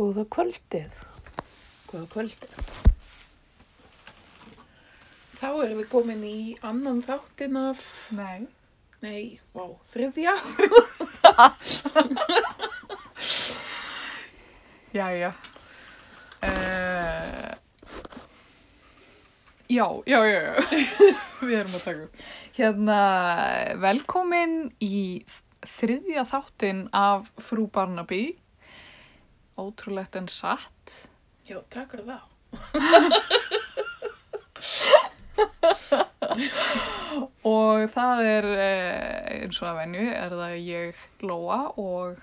Góða kvöldið. Góða kvöldið. Þá erum við komin í annan þáttin af, Nei. nei, vá, þriðja. Jæja. Uh, já, já, já, já. Við erum að taka upp. Hérna, velkomin í þriðja þáttin af Frú Barnaby. Ótrúlegt en satt. Já, takk fyrir það. Og það er, eh, eins og að venju, er það ég, Lóa og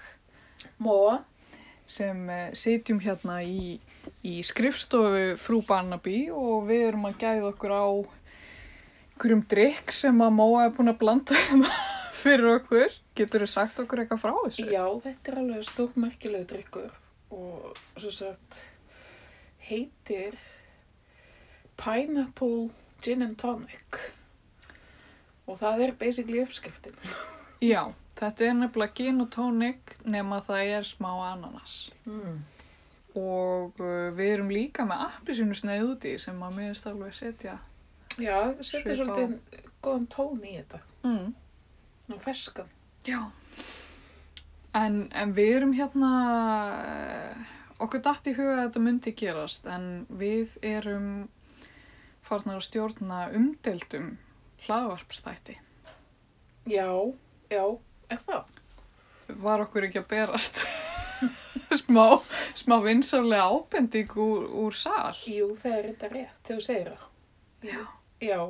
Móa. sem eh, sitjum hérna í, í skrifstofu frú Barnaby og við erum að gæða okkur á einhverjum drikk sem að Móa er búin að blanda hérna fyrir okkur. Getur þú sagt okkur eitthvað frá þessu? Já, þetta er alveg stórmerkilegu drikkur og svo sagt heitir Pineapple Gin and Tonic. Og það er basically uppskriftin. Já, þetta er nefnilega gin og tónik nema það er smá ananas. Mm. Og uh, við erum líka með appisínu sneið úti sem að finnst alveg setja. Já, setja svolítið góðan tón í þetta. Mm. Ná ferskan. Já. En, en við erum hérna, eh, okkur datt í huga að þetta myndi gerast, en við erum farnar að stjórna umdeldum hlaðvarpstætti. Já, já, er það? Var okkur ekki að berast smá, smá vinsalega ábending úr, úr sal? Jú, það er þetta rétt, þegar þú segir það. Já. Já,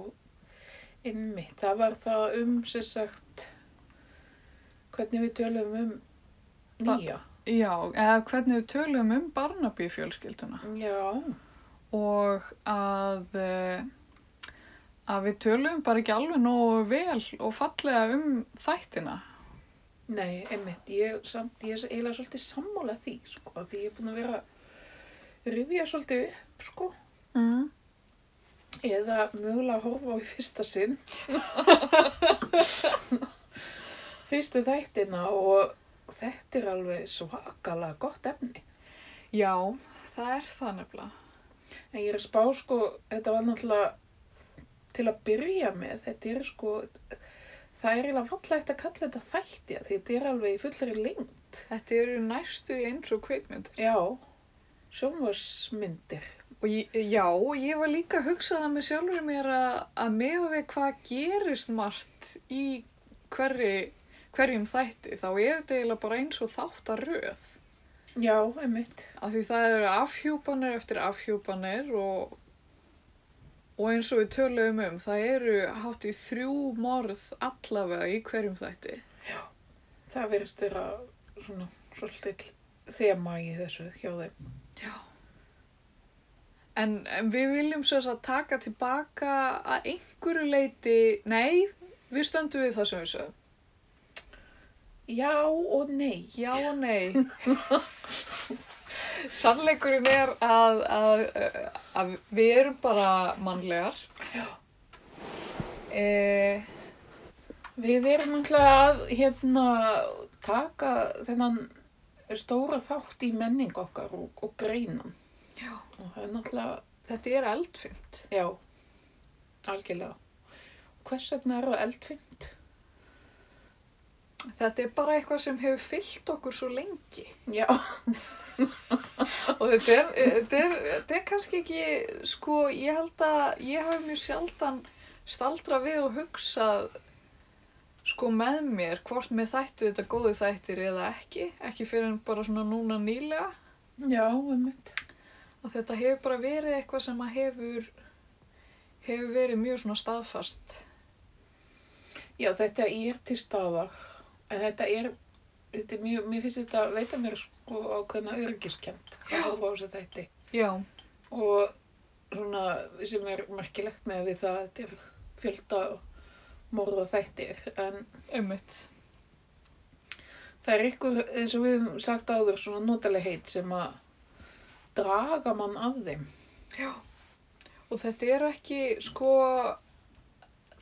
einmitt. Það var það um, sem sagt, hvernig við tölum um nýja. Já, eða hvernig við tölum um Barnaby fjölskylduna Já, og að, eh, að við tölum bara ekki alveg nógu vel og fallega um þættina. nei, einmitt. Ég, samt, ég er eiginlega svolítið sammála því, sko, því ég er búin að vera að rifja svolítið upp, sko. Mm. Eða mögulega að horfa á í fyrsta sinn. Fyrstu þættina og þetta er alveg svakalega gott efni. Já, það er það nefnilega. En ég er að spá sko, þetta var náttúrulega til að byrja með, þetta er sko, það er eiginlega fallegt að kalla þetta þætti að þetta er alveg í fullari lengt. Þetta eru næstu eins og kveikmyndir. Já, sjónvarsmyndir. Og ég, já, ég var líka að hugsa það með sjálfur mér að, að með við hvað gerist margt í hverri, hverjum þætti, þá er þetta eiginlega bara eins og þáttaröð. Já, einmitt. Af því það eru afhjúpanir eftir afhjúpanir og, og eins og við töluðum um, það eru hátt í þrjú morð allavega í hverjum þætti. Það verðist vera svona svolítið þema í þessu hjá þeim. Já. En, en við viljum svo að taka tilbaka að einhverju leiti, nei, við stöndum við það sem við sögum. Já og nei. Já og nei. Sannleikurinn er að, að, að við erum bara mannlegar. Já. Eh, Við erum náttúrulega að hérna taka þennan stóra þátt í menning okkar og, og greinan. já. Og það er náttúrulega Þetta er eldfimt. Já, algjörlega. Hvers vegna er það eldfimt? Þetta er bara eitthvað sem hefur fyllt okkur svo lengi. Já, Og þetta er, þetta er, þetta er kannski ekki, sko, ég held að ég hafi mjög sjaldan staldra við og hugsað, sko, með mér, hvort með þættu þetta góðu þættir eða ekki. Ekki fyrir en bara svona núna nýlega. já, einmitt. Að þetta hefur bara verið eitthvað sem að hefur, hefur verið mjög svona staðfast. Já, þetta er til staðar. En þetta er, þetta er mjög, mér finnst þetta, veita mér sko ákveðna örgiskent. Já. Að horfa á þessu þætti. Já. Og svona, sem er merkilegt með við það, að þetta er fjölda morða þættir. En Ummitt. það er ykkur, eins og við höfum sagt áður, svona notaleg heit sem að draga mann að þeim. Já. Og þetta er ekki, sko,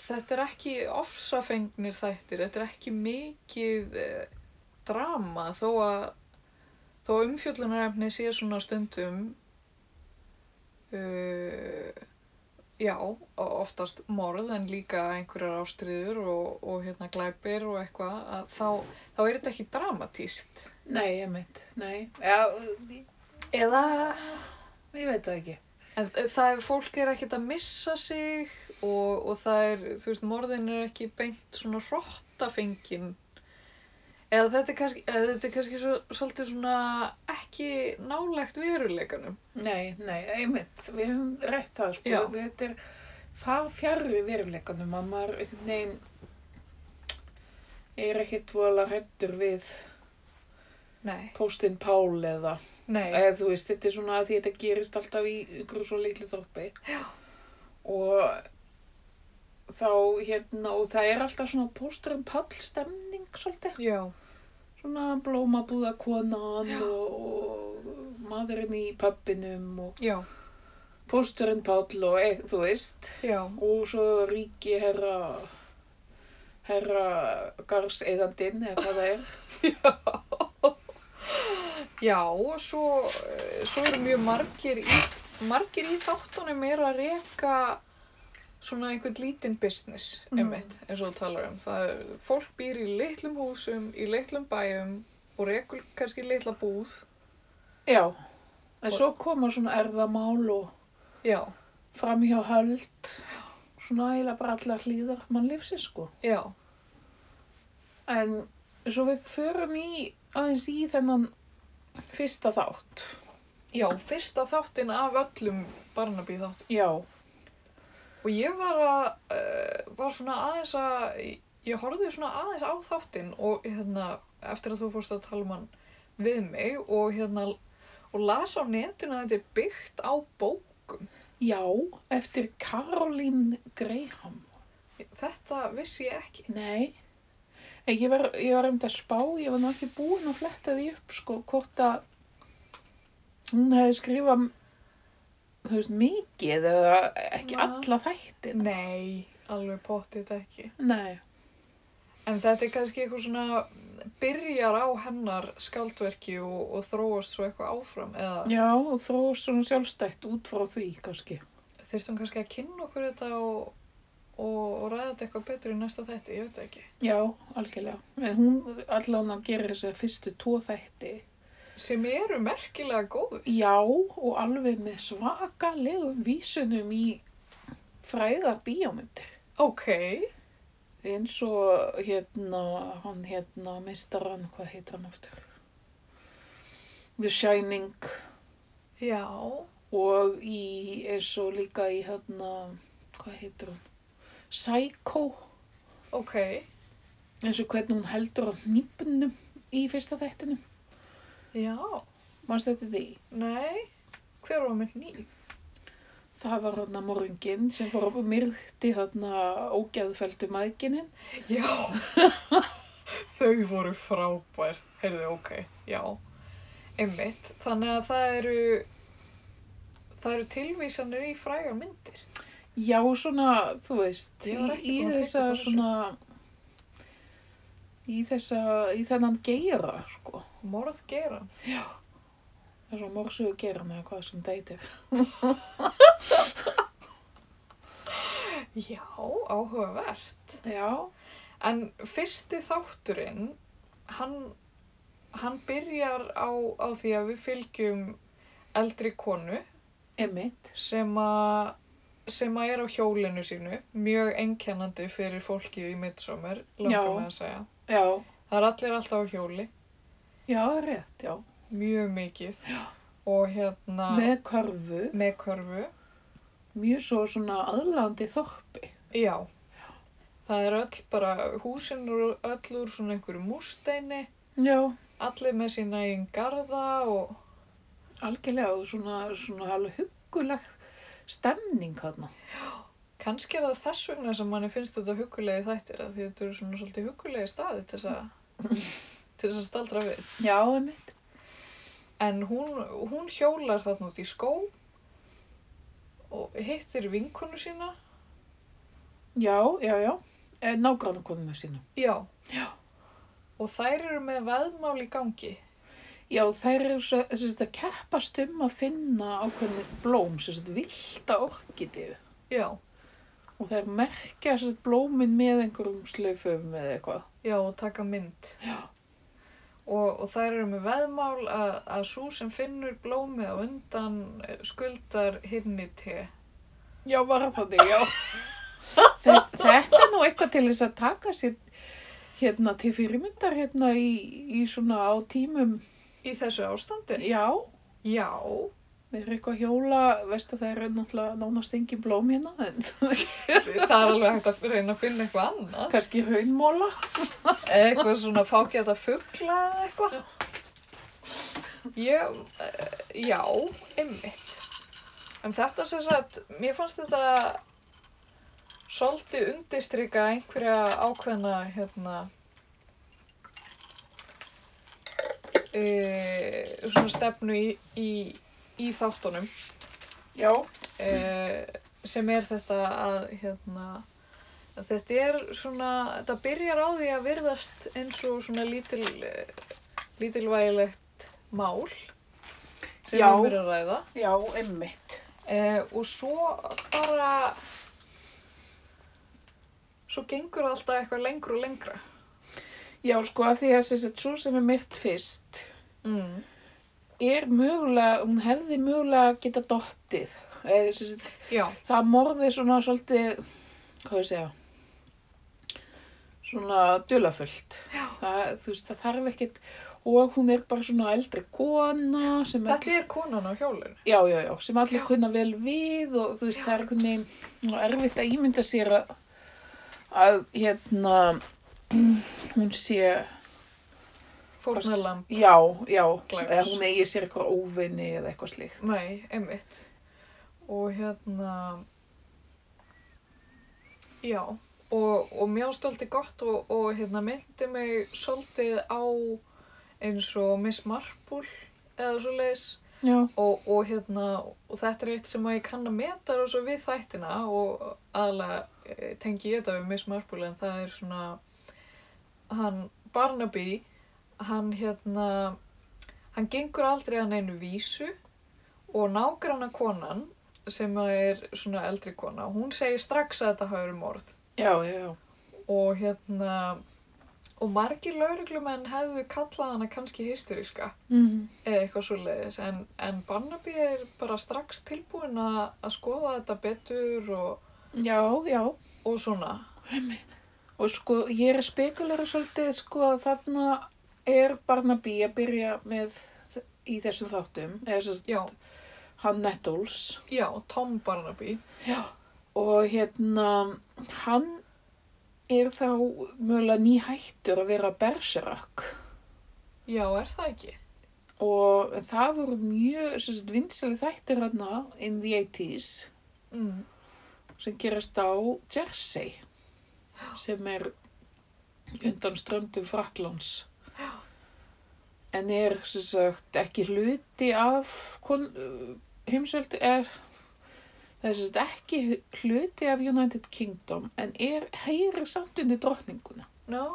þetta er ekki ofsafengnir þættir, þetta er ekki mikið eh, drama þó að þó umfjöllunarefni sé svona stundum uh, já, oftast morð en líka einhverjar ástriður og, og hérna glæpir og eitthvað að þá, þá er þetta ekki dramatíst Nei, ég mynd, nei. Já, eða ég veit það ekki. En eh, það er, fólk er ekkert að missa sig og, og það er, þú veist, morðin er ekki beint svona hrottafengin. Eða þetta er kannski, eða þetta er kannski svo, svolítið svona ekki nálegt veruleikanum. Nei, nei, einmitt, við höfum rætt það, sko. Já. Þetta er það fjarrri veruleikanum að maður einhvern veginn er ekkert vola hrættur við Nei. póstinn Pál eða, Nei. eða þú veist, þetta er svona að því þetta gerist alltaf í ykkur svo litlu þorpi. Já. Og þá hérna, og það er alltaf svona pósturinn Pál stemning svolítið. Já. Svona blómabúðakonan og, og maðurinn í pöppinum og Já. pósturinn Páll og e, þú veist og svo ríki herra herra garðseigandinn eða hvað það er Já, og svo, eh, svo eru mjög margir í, margir í þáttunum er að reka svona einhvern lítinn business, Mm. einmitt, eins og þú talar um. Það er, fólk býr í litlum húsum, í litlum bæjum og rekur kannski litla búð. já, en svo koma svona erðamál og Já, framhjáhöld svona eiginlega bara allar hlýðar mannlífsins sko já, en svo við förum í aðeins í þennan fyrsta þátt já, fyrsta þáttin af öllum Barnaby þáttum. já, Og ég var að, uh, var svona aðeins að, ég horfði svona aðeins á þáttinn og hérna, eftir að þú fórst að tala um hann við mig og hérna, og las á netinu að þetta er byggt á bókum. já, eftir Caroline Graham Þetta vissi ég ekki. Nei, ég var, ég var um þetta spá, ég var nú ekki búin að fletta því upp, sko, hvort að hún hefði skrifað, þú veist, mikið eða ekki Já. alla þættin. Nei, alveg pottið ekki. Nei, En þetta er kannski eitthvað svona, byrjar á hennar skaldverki og, og þróast svo eitthvað áfram eða já, og þó svona sjálfstætt út frá því, kannski. þyrstum kannski að kynna okkur þetta og, og, og ræða þetta eitthvað betur í næsta þætti, ég veit það ekki. Já, algjörlega. En hún allan að gera þess að fyrstu tvo þætti. Sem eru merkilega góður. Já, og alveg með svakalegum vísunum í fræðar bíómyndir. Ok. eins og hérna, hann hérna, meistarann, hvað heitir hann aftur? The Shining Já. og í, eins og líka í hérna, hvað heitir hann? Psycho, Ok. eins og hvernig hún heldur á nýpunum í fyrsta þættinum. Já. Manst þetta því? Nei. Hver var með nýf? Það var hann að morgin sem fór upp og myrti þarna ógeðfeldu maðgininn. Já. Þau voru frábær. Heyrðu, ok. Já. Einmitt. Þannig að það eru, það eru tilvísanir í frægar myndir. Já, svona, þú veist, í, í þessa svona, í þessa, í þennan geira, sko. Morð gera. Þess að morsuðu geira með hvað sem það heitir. Já, áhugavert. Já, En fyrsti þátturinn, hann, hann byrjar á, á því að við fylgjum eldri konu emitt. sem að sem að er á hjólinu sínu, mjög einkennandi fyrir fólkið í midsommar, Já. með að segja. Já, Það er allir alltaf á hjóli, já, rétt, já. mjög mikið. Já. Og hérna Með körfu, með körfu. mjög svo svona aðlandi þorpi. Já. Það er öll bara, húsin eru öll úr svona einhverju múrsteini, Já, allir með sína einn garða og algjörlega og svona, svona hugguleg stemning þarna. kannski er það þess vegna sem manni finnst þetta hugulegi þættir, að því þetta eru svona svolítið hugulegi staði til þess að, til þess að staldra við. Já, emitt. En hún, hún hjólar þarna út í skó og hittir vinkonu sína. Já, já, já. Eh, Nágrannakonuna sína. Já. Já. Og þær eru með veðmál í gangi. Já, þær eru sagt, að keppast um að finna ákveðin blóm, sagt, vilda orkideu. Já, Og þær merkja sagt, blómin með einhverjum slaufum eða eitthvað. já, og taka mynd. Já. Og, og þær eru með veðmál að, að svo sem finnur blómið á undan eh, skuldar hinni te. Já, var það þannig, já. Þe- Þetta er nú eitthvað til þess að taka sér hérna til fyrirmyndar hérna í, í svona á tímum. Í þessu ástandi? Já, Já, það er eitthvað hjóla, veist að það er náttúrulega nánast engin blóm hérna, en það er alveg hægt að reyna að finna eitthvað annað. kannski raunmóla. Eitthvað svona fákjæta fugla eða eitthvað. Ég, eh, já, einmitt. En þetta sem sagt, mér fannst þetta svolítið undistrika einhverja ákveðna, hérna, e, svona stefnu í, í, í þáttunum. Já, eh, sem er þetta að hérna að þetta er svona, þetta byrjar á því að virðast eins og svona lítil eh, lítilvægilegt mál sem Já. við erum að ræða já, emmitt. eh, og svo bara svo gengur alltaf eitthvað lengur og lengra Já, sko, að því að sem sagt, svo sem er myrt fyrst mm. er mögulega, hún hefði mögulega geta dottið. Sem sagt, já, það morði svona svolítið, hvað ég segja, svona dulafullt. Já. Það, það þarf ekkit, og hún er bara svona eldri kona sem þetta er konan á hjólinu já, já, já, sem allir Já. kunna vel við og þú veist, það er einhvern veginn erfitt að ímynda sér að, að hérna, hún sé, fórnalamb, já, já, Glæps. eða hún eigi sér eitthvað óvinni eða eitthvað slíkt. nei, einmitt. Og hérna já. Og, og mjög stolti gott og, og hérna myndi mig svolítið á eins og Miss Marple eða svo leiðis og, og hérna og þetta er eitt sem að ég kann að meta og svo við þættina og aðalega eh, tengi ég þetta við Miss Marple en það er svona hann Barnaby hann hérna hann gengur aldrei að neinu vísu og nágranna konan sem er svona eldri kona hún segir strax að þetta hafi verið morð já, já, já. og hérna og margir lauruglumenn hefðu kallað hana kannski hysteríska Mm eða eitthvað svo leiðis en, en Barnaby er bara strax tilbúin að skoða þetta betur og, Já, já. og svona Og sko, ég er að spekulera svolítið, sko, þarna er Barnaby að byrja með í þessum þáttum, eða að hann Nettles. já, Tom Barnaby Já. Og hérna, hann er þá mögulega nýhættur að vera berserak. já, er það ekki? Og það voru mjög, sagt, vinsali þættir hérna in the 80s Mm. sem gerast á Jersey, sem er undan ströndum Fraklands. En er, sagt, ekki hluti af heimsöldu, er, það er sagt ekki hluti af United Kingdom, en er, heyri samt undir drottninguna. No,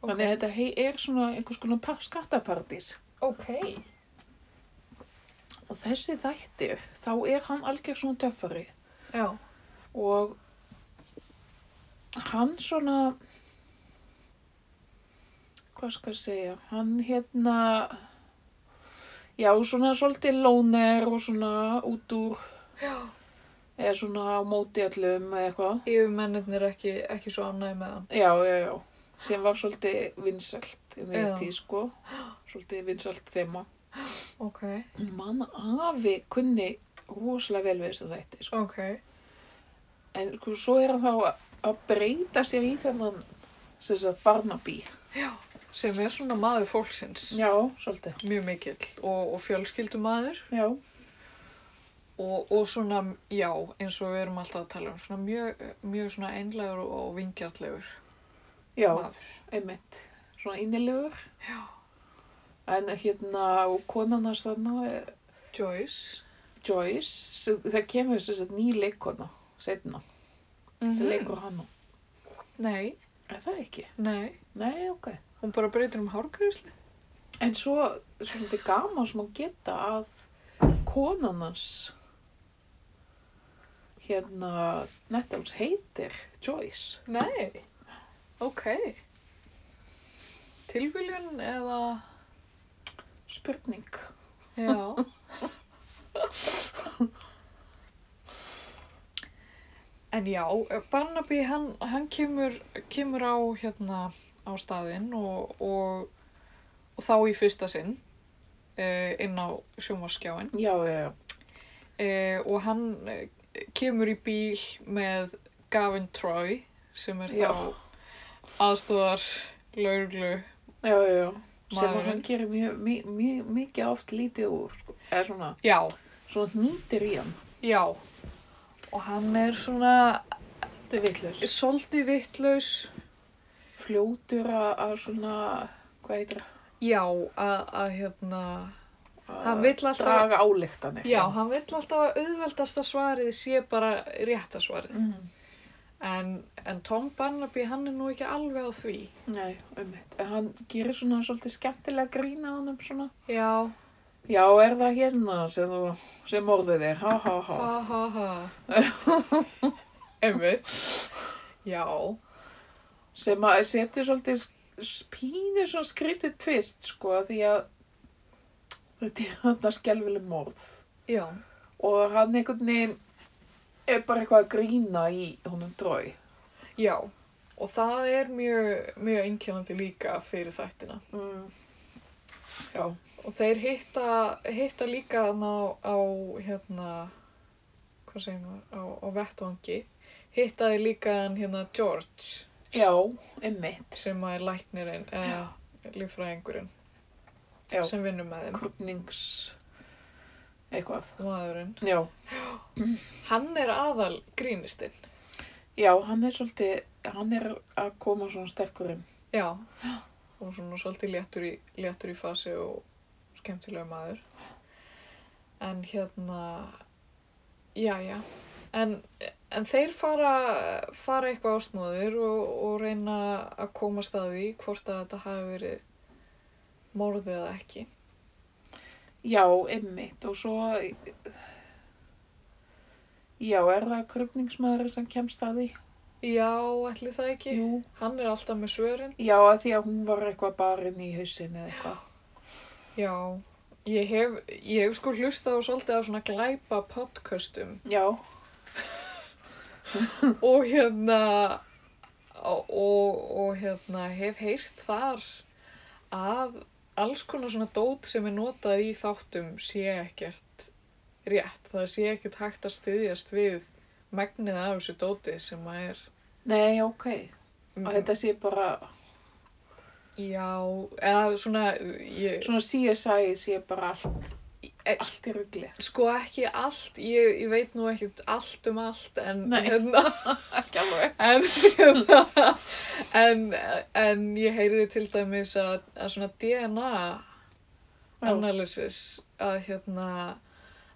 ok. Þannig að þetta hei, er svona einhvers konar pa- skattaparadís. Ok, Og þessi þættir, þá er hann algjör svona töffari. já, og hann svona hvað skal ég segja hann hérna já svona svolítið lóner og svona út úr já. eða svona á móti öllum eða eitthvað. Yfirmennirnir ekki, ekki svo ánægði með hann. já já já. Sem var svolítið vinsælt í því sko. Svolítið vinsælt þema. Ok, mann afi kunni rosalega vel við þessu þætti sko. ok, en sko, svo er hann þá að- breyta sér í þennan Barnaby sem er svona maður fólksins, já, svolítið. Mjög mikill og, og fjölskyldumaður. Já, og, og svona, já, eins og við erum alltaf að tala um, svona mjög, mjög svona einlegur og, vingjartlegur já, maður. einmitt. Svona innilegur. Já. en hérna og konan hans þarna eh, Joyce. Joyce, það kemur þess að ný leikona setna, Mm sem leikur hana Nei, er það ekki? nei, Nei, ok hún bara breytir um hárgrísli. En svo, svolítið gaman sem að geta að konan hans, hérna, Nettals heitir Joyce. Nei, ok. Tilviljun eða, Spurning. já. En já, Barnaby hann, hann kemur, kemur á hérna á staðinn og, og, og þá í fyrsta sinn uh, inn á sjónvarskjáin Já, já, uh, og hann uh, kemur í bíl með Gavin Troy sem er Já. þá aðstúðar lauruglu Já, já, já. Sem að Maðurinn. hann gerir mjög, mjög, mjög, mikið oft lítið úr, sko. Eða svona, Já, svona nýtir í hann. já og hann er svona er vitlaus. svolítið vittlaus Fljótur að svona, hvað heitir það? já, að, hérna Hann vill alltaf- Draga álíktanir. já, hann vill alltaf að auðveldasta svarið sé bara rétta svarið Mm. en, en Tom Barnaby hann er nú ekki alveg á því Nei, um En hann gerir svona svolítið skemmtilega grína á hann svona. já, Já, er það hérna sem, þú, sem orðið er? Ha, ha, ha. ha ha ha einmitt já, Sem að setja svolítið pínu svona skrítið tvist, sko, því að þetta er hann að skelvileg morð. já Og hann einhvern veginn er bara eitthvað að grína í honum drói. já, og það er mjög mjög einkennandi líka fyrir þættina Mm. Já, og þeir hitta, hitta líka á, á hérna hvað segir maður, á, á vettvangi hittaði líka hann hérna George já, einmitt. sem er læknirinn eða líffræðingurinn Já, sem vinnur með þeim krupnings eitthvað. maðurinn. Já, Hann er aðal grínistinn. já, hann er svolítið, hann er að koma svona sterkur inn. Já. Og svona svolítið léttur í, léttur í fasi og skemmtilega maður. En hérna, já, já. En, en þeir fara, fara eitthvað ásnúður og, og reyna að komast að því hvort að þetta hafi verið morðið eða ekki. Já, einmitt. Og svo, já, er það krupningsmaður sem kemst að því? Já, ætli það ekki? Jú. Hann er alltaf með svörin. Já, að því að hún var eitthvað barinn í hausin eða eitthvað. Já, ég hef, ég hef sko hlustað á svolítið á svona glæpa podcastum Já, og hérna og, og hérna hef heyrt þar að alls konar svona dót sem er notað í þáttum sé ekkert rétt. Það sé ekkert hægt að styðjast við megnið af þessu dóti sem að er nei, ok. Að þetta sé bara, Já, eða svona ég, svona CSI sé bara allt, e, allt í rugli. sko ekki allt ég, ég veit nú ekkert allt um allt en Nei. hérna Ekki alveg. en, hérna, en, en ég heyriði til dæmis að, að svona DNA analysis að hérna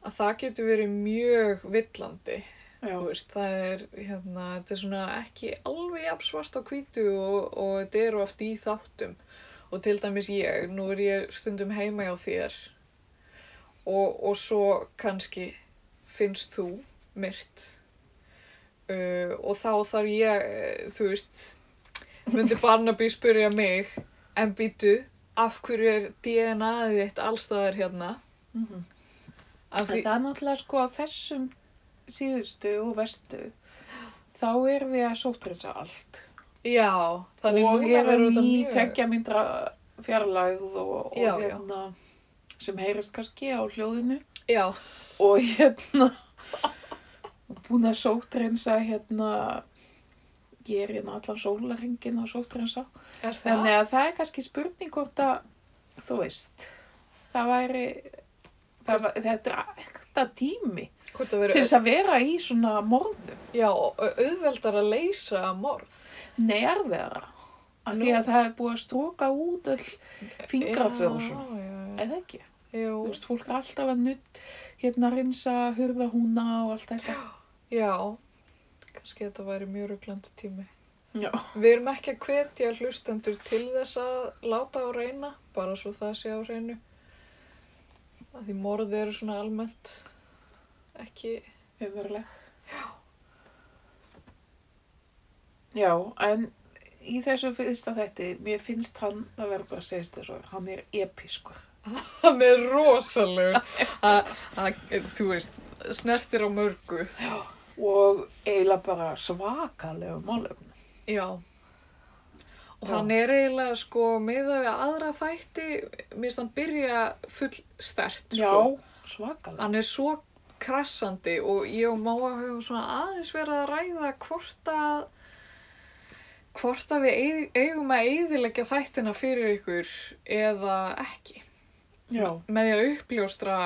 að það getur verið mjög villandi veist, það er hérna, er svona ekki alveg svart á hvítu og, og þetta eru oft í þáttum. Og til dæmis ég, nú er ég stundum heima hjá þér og, og svo kannski finnst þú myrt. Uh, og þá þarf ég, eh, þú veist myndi Barnaby spyrja mig en býtu, af hverju er DNA-ið þitt allstaðar hérna? Af En því, það er náttúrulega sko á þessum síðustu og vestu, þá erum við að sótrinsa allt. já og erum í tveggja myndra fjarlægð og, og Já, já. hérna, sem heyrist kannski á hljóðinu. já, Og hérna, búin að sótrinsa hérna, ég er hérna allan sólarringin að sótrinsa. það? Þannig að það er kannski spurning hvort að, þú veist, það væri, það, þetta er ekta tími til þess að vera í svona morðum. já, auðveldar að leysa morð. Nei, erfiðara. Af því að það er búið að stróka út öll fingraför og svona. Eða ekki? Jú, Þú veist, fólk er alltaf að nutt, hérna rinsa, hurða húna og allt þetta. já, kannski þetta væri mjög ruglandi tími. Já. Við erum ekki að hvetja hlustendur til þess að láta á reyna, bara svo það sé á reynu. Að því morði eru svona almennt ekki, Umveruleg. Já. Já, en í þessu fyrsta þætti, mér finnst hann, það verður bara að segja þessu, hann er episkur. hann er rosalegur. Að- að, Þú veist, snertir á mörgu. Og eiginlega bara svakalegu málefni. Já. Og hann er eiginlega sko miðað við aðra þætti, minnst hann byrja full stert sko. Já, svakalega. Hann er svo krassandi og ég og Máa höfum svona aðeins verið að ræða hvort að hvort að við eig- eigum að eyðileggja þættina fyrir ykkur eða ekki. Já, Með því að uppljóstra,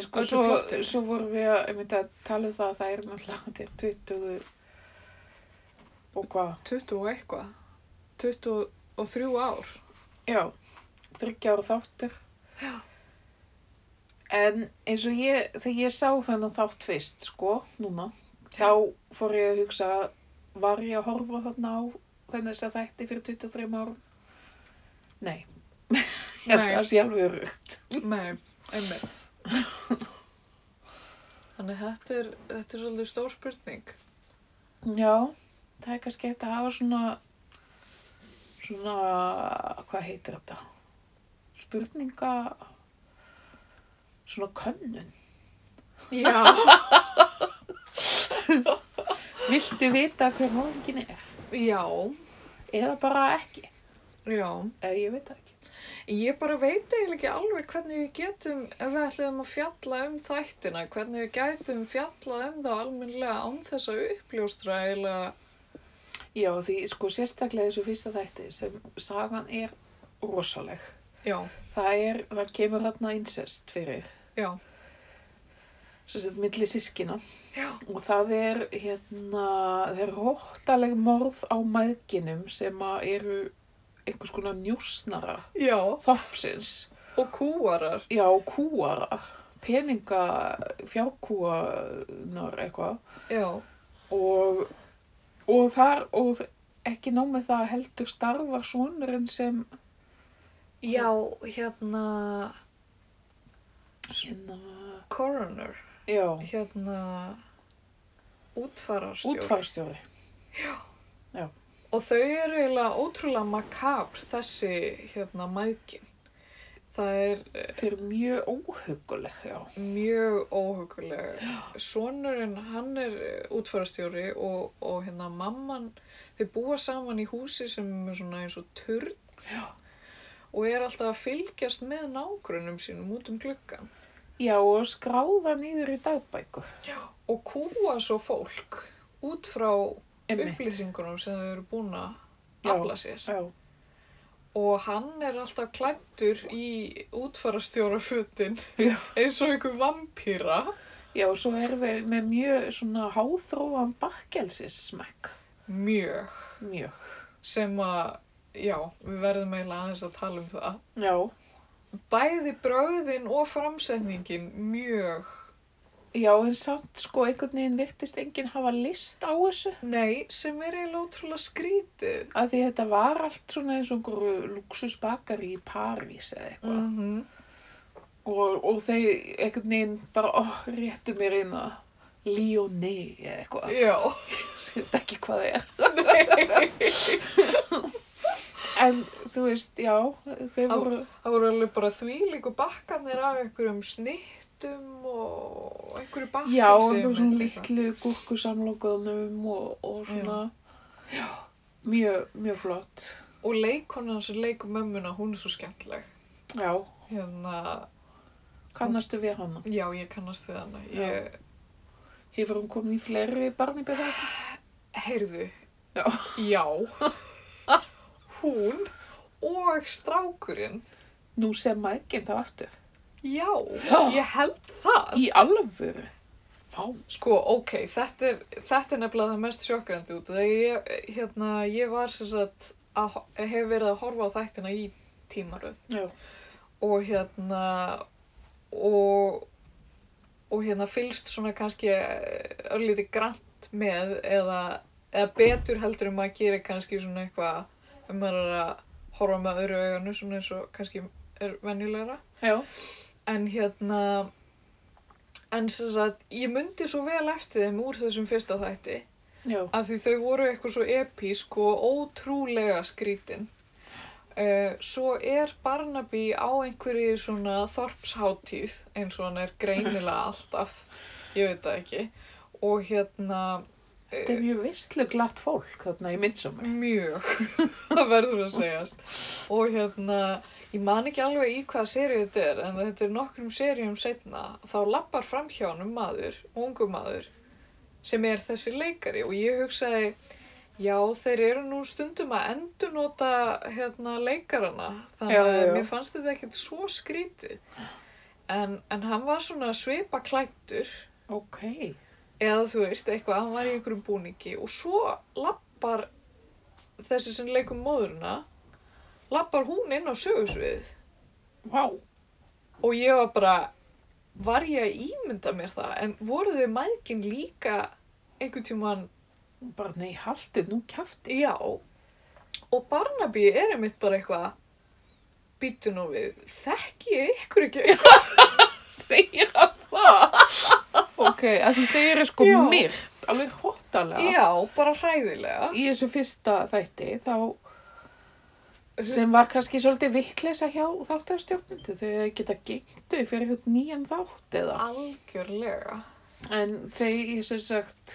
sko, Öllu svo, plottinu. svo vorum við að, að tala um það að það er náttúrulega til 20 og hvað? 20 og eitthvað, 23 ár. Já, þryggja ára þáttur. Já. En eins og ég, þegar ég sá þennan þátt fyrst, sko, núna, þá fór ég að hugsa, var ég að horfa þarna á þennan þess að þætti fyrir 23 árum? Nei, ég held að það sé alveg rugt. Nei, einmitt. Þannig þetta er, þetta er svolítið stór spurning. Já, það er kannski hægt að hafa svona, svona, hvað heitir þetta? Spurninga, svona könnun. Já. Viltu vita hver hóðingin er? Já, Eða bara ekki? já. Eða ég veit ekki. Ég bara veit eiginlega ekki alveg hvernig við getum, ef við ætlum að fjalla um þættina, hvernig við gætum fjallað um það almennilega án þess að uppljóstra eiginlega, Já, því sko sérstaklega þessu fyrsta þætti sem sagan er rosaleg. já, Það er, það kemur þarna incest fyrir, já, sem sagt milli sískina. já, Og það er hérna, það er róttaleg morð á mæðginum sem eru einhvers konar njúsnarar já, þoppsins. og kúarar, Já, kúarar, peninga, fjárkúanar eitthvað. já, Og, og þar, og ekki nóg með það heldur starfar sonurinn sem, já, hérna, hérna, coroner, já, hérna, útfararstjóri. útfarstjóri. Og þau eru eiginlega ótrúlega makabr, þessi, hérna, mæðgin. Það er eh, Þeir eru mjög óhuguleg, já. mjög óhuguleg. Sonurinn, hann er útfarastjóri og, og hérna mamman, þeir búa saman í húsi sem er svona eins og turn Já. og er alltaf að fylgjast með nágrunum sínum út um gluggan Já, og skráða nýður í dagbækur. og kúa svo fólk út frá Einmitt. upplýsingunum sem þau eru búin að Já. afla sér. Já, Og hann er alltaf klættur í útfarastjórafutin eins og einhver vampýra. já, og svo erum við með mjög svona háþróan bakkelsissmekk. Mjög. Mjög. Sem að, já, við verðum eiginlega aðeins að tala um það. Já, Bæði bröðin og framsetningin mjög. Já, en samt sko einhvern veginn virtist enginn hafa list á þessu. Nei, sem er eiginlega ótrúlega skrítið. Að því þetta var allt svona eins og einhverju luxusbakari í París eða eitthvað. -hmm. Og, og þau einhvern veginn bara, ó, réttu mér inn að Lyonnais eða eitthvað. Já. Ég veit ekki hvað það er. Nei. En þú veist, já, Á- voru, Það voru alveg bara þvílíku bakkanir af einhverjum snittum og einhverju bakki já, einhverjum svona litlu gúrkusamlokunum og, og svona, já, mjög, mjög flott. Og leikonan sem leikur mömmuna, hún er svo skemmtileg. Já, Hérna, kannastu við hana? já, ég kannast við hana. Ég, Hefur hún komin í fleiri barnibjöða? heyrðu, Já. já, hún og strákurinn, Nú sem maðurinn þá aftur. Já, Já. ég held það. Í alvöru? Fá. Sko, ok, þetta er, þetta er nefnilega það mest sjokkrandi út. Þegar ég, hérna, ég var sem sagt, að, hef verið að horfa á þættina í tímaröð. Já. Og hérna, og, og hérna fylgst svona kannski örlítið grant með eða eða betur heldur en maður gerir kannski svona eitthvað er að horfa með öðru auganu svona eins og kannski er venjulegra Já. En hérna en sem sagt, ég myndi svo vel eftir þeim úr þessum fyrsta þætti. Já. af því þau voru eitthvað svo epísk og ótrúlega skrítin. Uh, svo er Barnaby á einhverju svona þorpsháttíð eins og hann er greinilega alltaf. Ég veit það ekki. Og hérna Þetta er mjög visslu glatt fólk þarna í myndsumar. Mjög, það verður að segjast. Og hérna, ég man ekki alveg í hvaða serið þetta er, en þetta er nokkrum seríum setna, þá lappar framhjá honum maður, ungu maður, sem er þessi leikari og ég hugsaði, já, þeir eru nú stundum að endurnota hérna leikarana, þannig að mér fannst þetta ekkert svo skrítið. En, en hann var svona svipa klættur, Ok. Eða þú veist eitthvað, hann var í einhverjum búningi og svo lappar þessi sem leikum móðurina lappar hún inn á sögursvið Vá. og ég var bara var ég að ímynda mér það en voru þau mæðgin líka einhvern tímann, Bara nei, haltu nú kjafti. já og Barnaby er einmitt bara eitthvað býtu nú við, þekki ég ykkur ekki hann það? Ok, að því þeir eru sko Já. myrt, alveg hóttalega. já, bara hræðilega Í þessu fyrsta þætti þá sem var kannski svolítið vitleisa hjá þáttarstjórnundu þegar þeir geta gengtu fyrir einhvern nýjan þátt eða. algjörlega En þeir, sem sagt,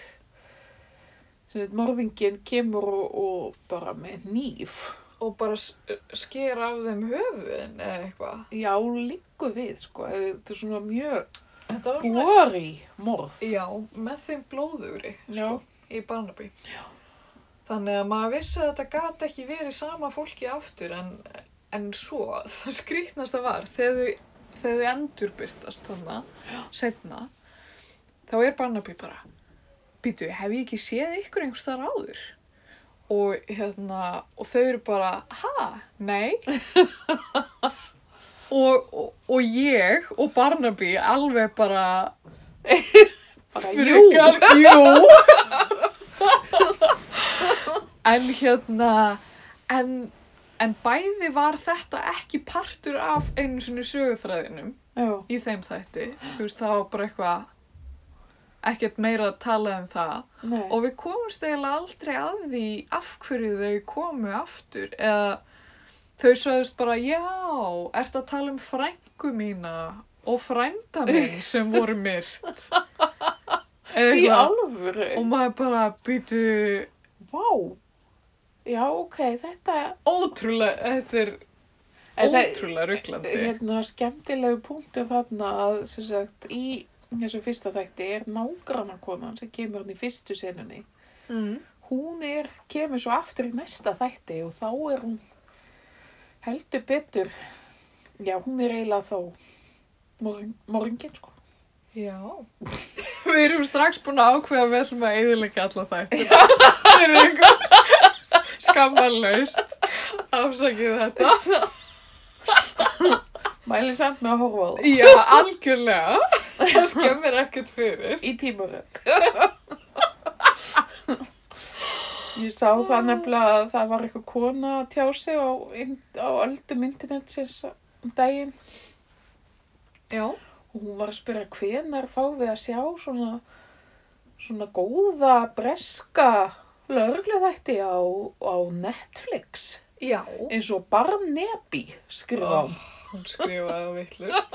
sem sagt, morðingin kemur og, og bara með nýf. og bara s- sker af þeim höfuðin eða eitthvað Já, líku við, sko. Þetta er svona mjög Þetta var svona, góri morð. já, með þeim blóðugri, sko, í Barnaby. Já. Þannig að maður vissi að þetta gat ekki verið sama fólki aftur en, en svo, það skrýtnasta var, þegar þau, þegar þau endurbyrtast þannig, setna, þá er Barnaby bara, býtu, hef ég ekki séð ykkur einhvers þar áður? Og hérna, og þau eru bara, ha, nei? og, og, og ég og Barnaby alveg bara, Bara, jú. Frekar, jú. en hérna, en, en bæði var þetta ekki partur af einu sinni söguþræðinum Já. í þeim þætti. Þú veist, það var bara eitthvað, ekkert meira að tala um það. Nei. Og við komumst eiginlega aldrei að því af hverju þau komu aftur. Eða þau sagðist bara, já, ertu að tala um frængu mína og frænda minn sem voru myrt. Eða Í alvöru. Og maður bara býtu Vá. Já, ok, þetta ótrúlega, þetta er ótrúlega rugglandi. hérna skemmtilegu punktur þarna að sem sagt í þessu fyrsta þætti er nágrannakonan sem kemur hann í fyrstu senunni. Mm. Hún er, kemur svo aftur í næsta þætti og þá er hún heldur betur, já hún er eiginlega þá morgin, sko. Já. Við erum strax búin að ákveða við ætlum að eðilegja alla þættina. Það er einhver skammarlaust. Afsakið þetta. Mæli samt með að horfa á það Já, algjörlega. Það skemmir ekkert fyrir. í tímaröð. Ég sá það nefnilega að það var eitthvað kona að tjá sig á, á öldum internetsins um daginn Já. og hún var að spyrja hvenar fáum við að sjá svona, svona góða breska lögregluþætti á, á Netflix Já. eins og Barnaby skrifa hún. Hún skrifaði á vittlust.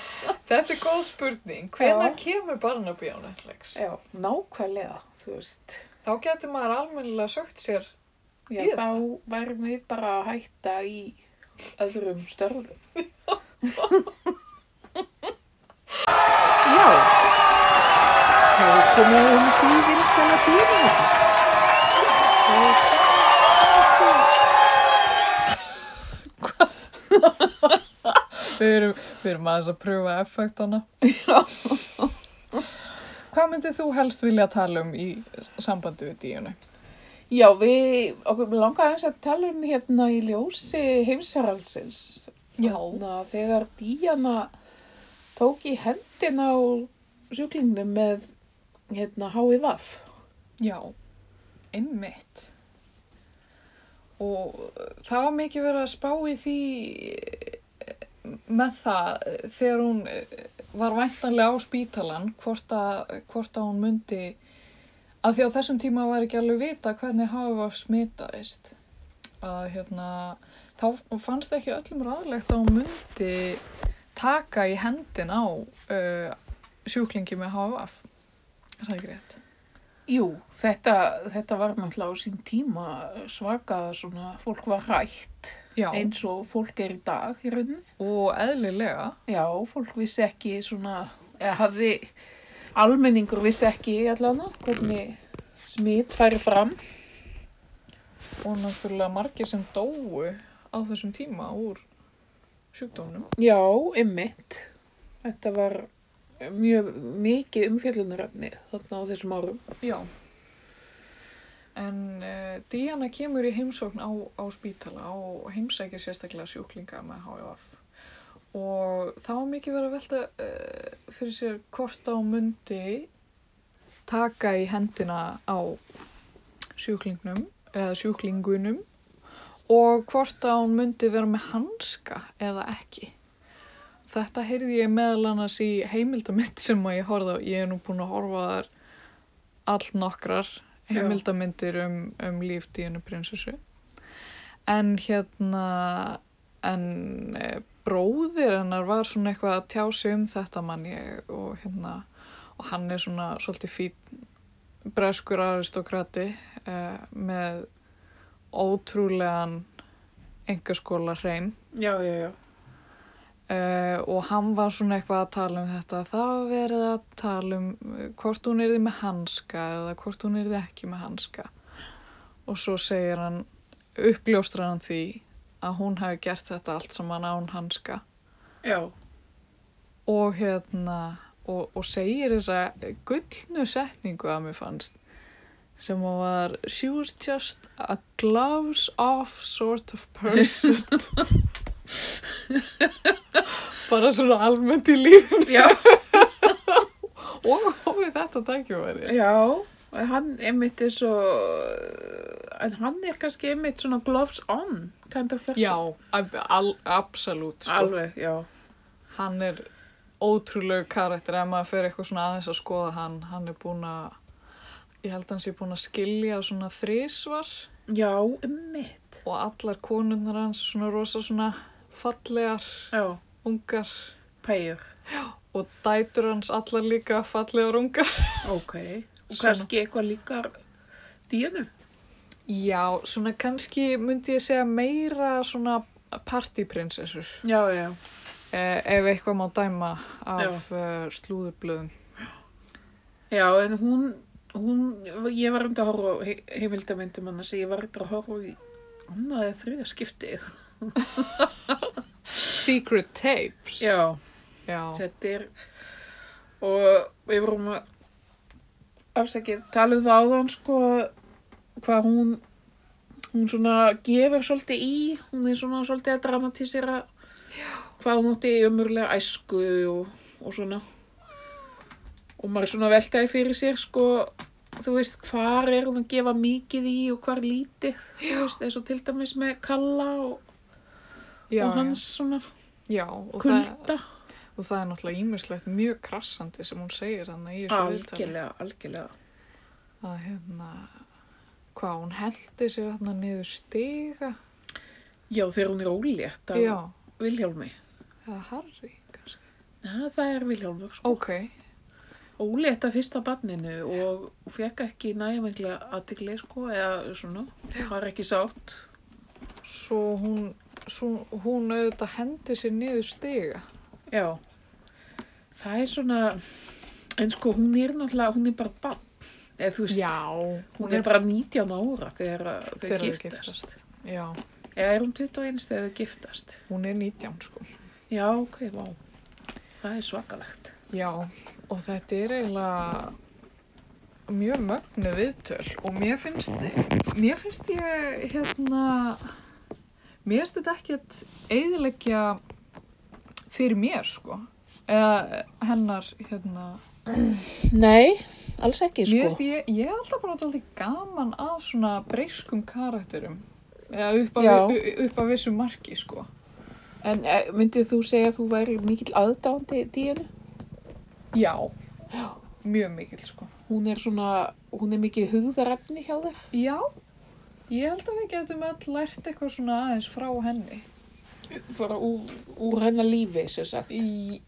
Þetta er góð spurning. Hvenær Já. kemur Barnaby á Netflix? Já, nákvæmlega, þú veist. Þá getur maður almennilega sögt sér. Já, Ég- þá værum við bara að hætta í öðrum störfum. Já, þá er komið um síðan sem að dýra. Við erum, við erum aðeins að pröfa effektana. Já. Hvað myndið þú helst vilja tala um í sambandi við díunu? Já, við, okkur langar aðeins að tala um hérna í ljósi heimsaraldsins. Já. Þarna, þegar Díana tók í hendina á sjúklinginu með hérna HIVAF. Já, einmitt. Og það var mikið verið að spá í því með það þegar hún eh, var væntanlega á spítalan hvort að, hvort að hún myndi að því á þessum tíma var ekki alveg vita hvernig hafa smitaðist. Að hérna þá fannst ekki öllum ráðlegt að hún myndi taka í hendin á uh, sjúklingi með HVF er það ekki rétt? Jú, þetta, þetta var náttúrulega á sín tíma svaka svona, fólk var hrætt Já, eins og fólk er í dag í rauninni. og eðlilega Já, fólk vissi ekki svona, eða hafði, almenningur vissi ekki allan hvernig smitt færi fram. og náttúrulega margir sem dóu á þessum tíma úr sjúkdómnum. Já, ymmit. Þetta var mjög mikið umfjöllunarefni þarna á þessum árum. Já. En uh, Díana kemur í heimsókn á, á spítala og heimsækir sérstaklega sjúklinga með HIF. Og þá mikið verið að velta uh, fyrir sér hvort á mundi taka í hendina á sjúklingnum eða sjúklingunum og hvort hún myndi vera með hanska eða ekki. Þetta heyrði ég meðal annars í heimildamind sem ég horfði á. Ég er nú búin að horfa þar all nokkrar heimildamindir um, um líf Díunu prinsessu. En hérna, en e, bróðir hennar var svona eitthvað að tjá sig um þetta mann ég og hérna, og hann er svona svolítið fín breskur aristokrati uh, með ótrúlegan engaskóla hreim Já, já, já. Uh, og hann var svona eitthvað að tala um þetta. Var verið að tala um uh, hvort hún erði með hanska eða hvort hún erði ekki með hanska. Og svo segir hann uppljóstra hann því að hún hafi gert þetta allt saman án hanska. Já, og hérna og, og segir þessa gullnu setningu að mér fannst sem að var she was just a gloves off sort of person bara svona almennt í lífinu já, og, og við þetta tækjumæri já. Og Hann einmitt er svo, en hann er kannski einmitt svona gloves on, kind of person. já, al, absolutt sko. Alveg, já. hann er ótrúlegu karakter ef maður fer eitthvað svona aðeins að skoða hann hann er búin að ég held að hann sé búin að skilja svona þrísvar Já, einmitt. og allar konunnar hans svona rosa svona fallegar, Já, ungar pæjur. og dætur hans allar líka fallegar ungar Ok. Og Svona. kannski eitthvað líkar dínu. já, svona kannski myndi ég segja meira svona partyprinsessur Já, já. eh, ef eitthvað má dæma af uh, slúðurblöðum Já, en hún, hún, ég var um að horfa á he heimildamindum hann að ég var um að horfa í annað eða þriða skiptið. Secret Tapes Já, já. þetta er, og við vorum að afsakið, tala um það áðan sko, hvað hún, hún svona gefur svolítið í, hún er svona svolítið að dramatísera hvað hún átti umurlega æsku og, og svona. Og maður er svona að veltaði fyrir sér sko, þú veist, hvar er hún að gefa mikið í og hvar lítið, þú veist, eins og til dæmis með Kalla og, já, og hans svona já, og, það, kulda. og það er náttúrulega ímislegt mjög krassandi sem hún segir þannig í þessu viðtali. Algjörlega, að hérna hvað hún hendi sér hérna niður stiga. Já, þegar hún er ólétt af já, Vilhjálmi. eða Harry kannski. Já, það er Vilhjálmur, sko. ok, Ólétt af fyrsta barninu og fekk ekki nægumenglega aðtikli, sko, eða svona, var ekki sátt. svo hún svo hún auðvitað hendi sér niður stiga Já, það er svona, en sko, hún er náttúrulega, hún er bara barn. Eða þú veist, já, hún er bara 19 ára þau Þegar þau giftast. giftast. já, Eða er hún 21 þegar þau giftast? hún er 19 sko Já, ok, vá. Það er svakalegt. Já, og þetta er eiginlega mjög mögnu viðtöl og mér finnst, mér finnst ég hérna, mér finnst þetta ekkert eiginleggja fyrir mér sko, eða hennar hérna, Nei, alls ekki, Mér sko. finnst ég, ég er alltaf bara alltaf gaman að svona breyskum karakterum. Eða upp að, upp að vissu marki, sko. En eh, myndið þú segja að þú væri mikill aðdándi díinu? Já, Já. mjög mikill, sko. Hún er svona, hún er mikið hugðarefni hjá þér. Já, ég held að við getum öll lært eitthvað svona aðeins frá henni. Fara úr, úr hennar lífi, sem sagt. Í,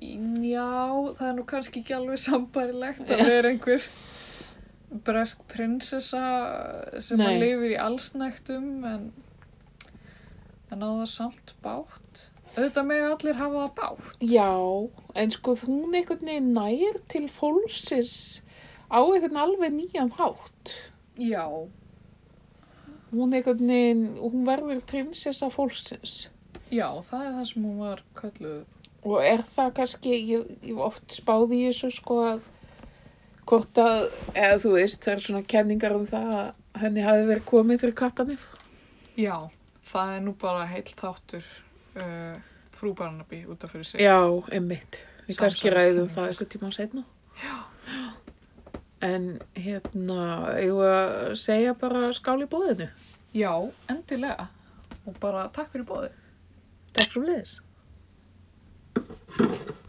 já, það er nú kannski ekki alveg sambarilegt að vera einhver bresk prinsessa sem að lifir í allsnægtum en, en á það samt bátt. Auðvitað með allir hafa það bátt. Já, en sko hún einhvern veginn nær til fólksins á einhvern alveg nýjan hátt. Já, Hún einhvern veginn, hún verður prinsessa fólksins. já, það er það sem hún var kölluð. Og er það kannski, ég, ég oft spáði í þessu sko að hvort að, eða þú veist, það er svona kenningar um það að henni hafi verið komið fyrir kattanif. Já, það er nú bara heill þáttur uh, frú Barnaby út af fyrir sig. Já, einmitt, við kannski ræðum það eitthvað tíma setna Já. En hérna, ég var að segja bara skál í bóðinu Já, endilega. Og bara takk fyrir bóði Takk fyrir bóðis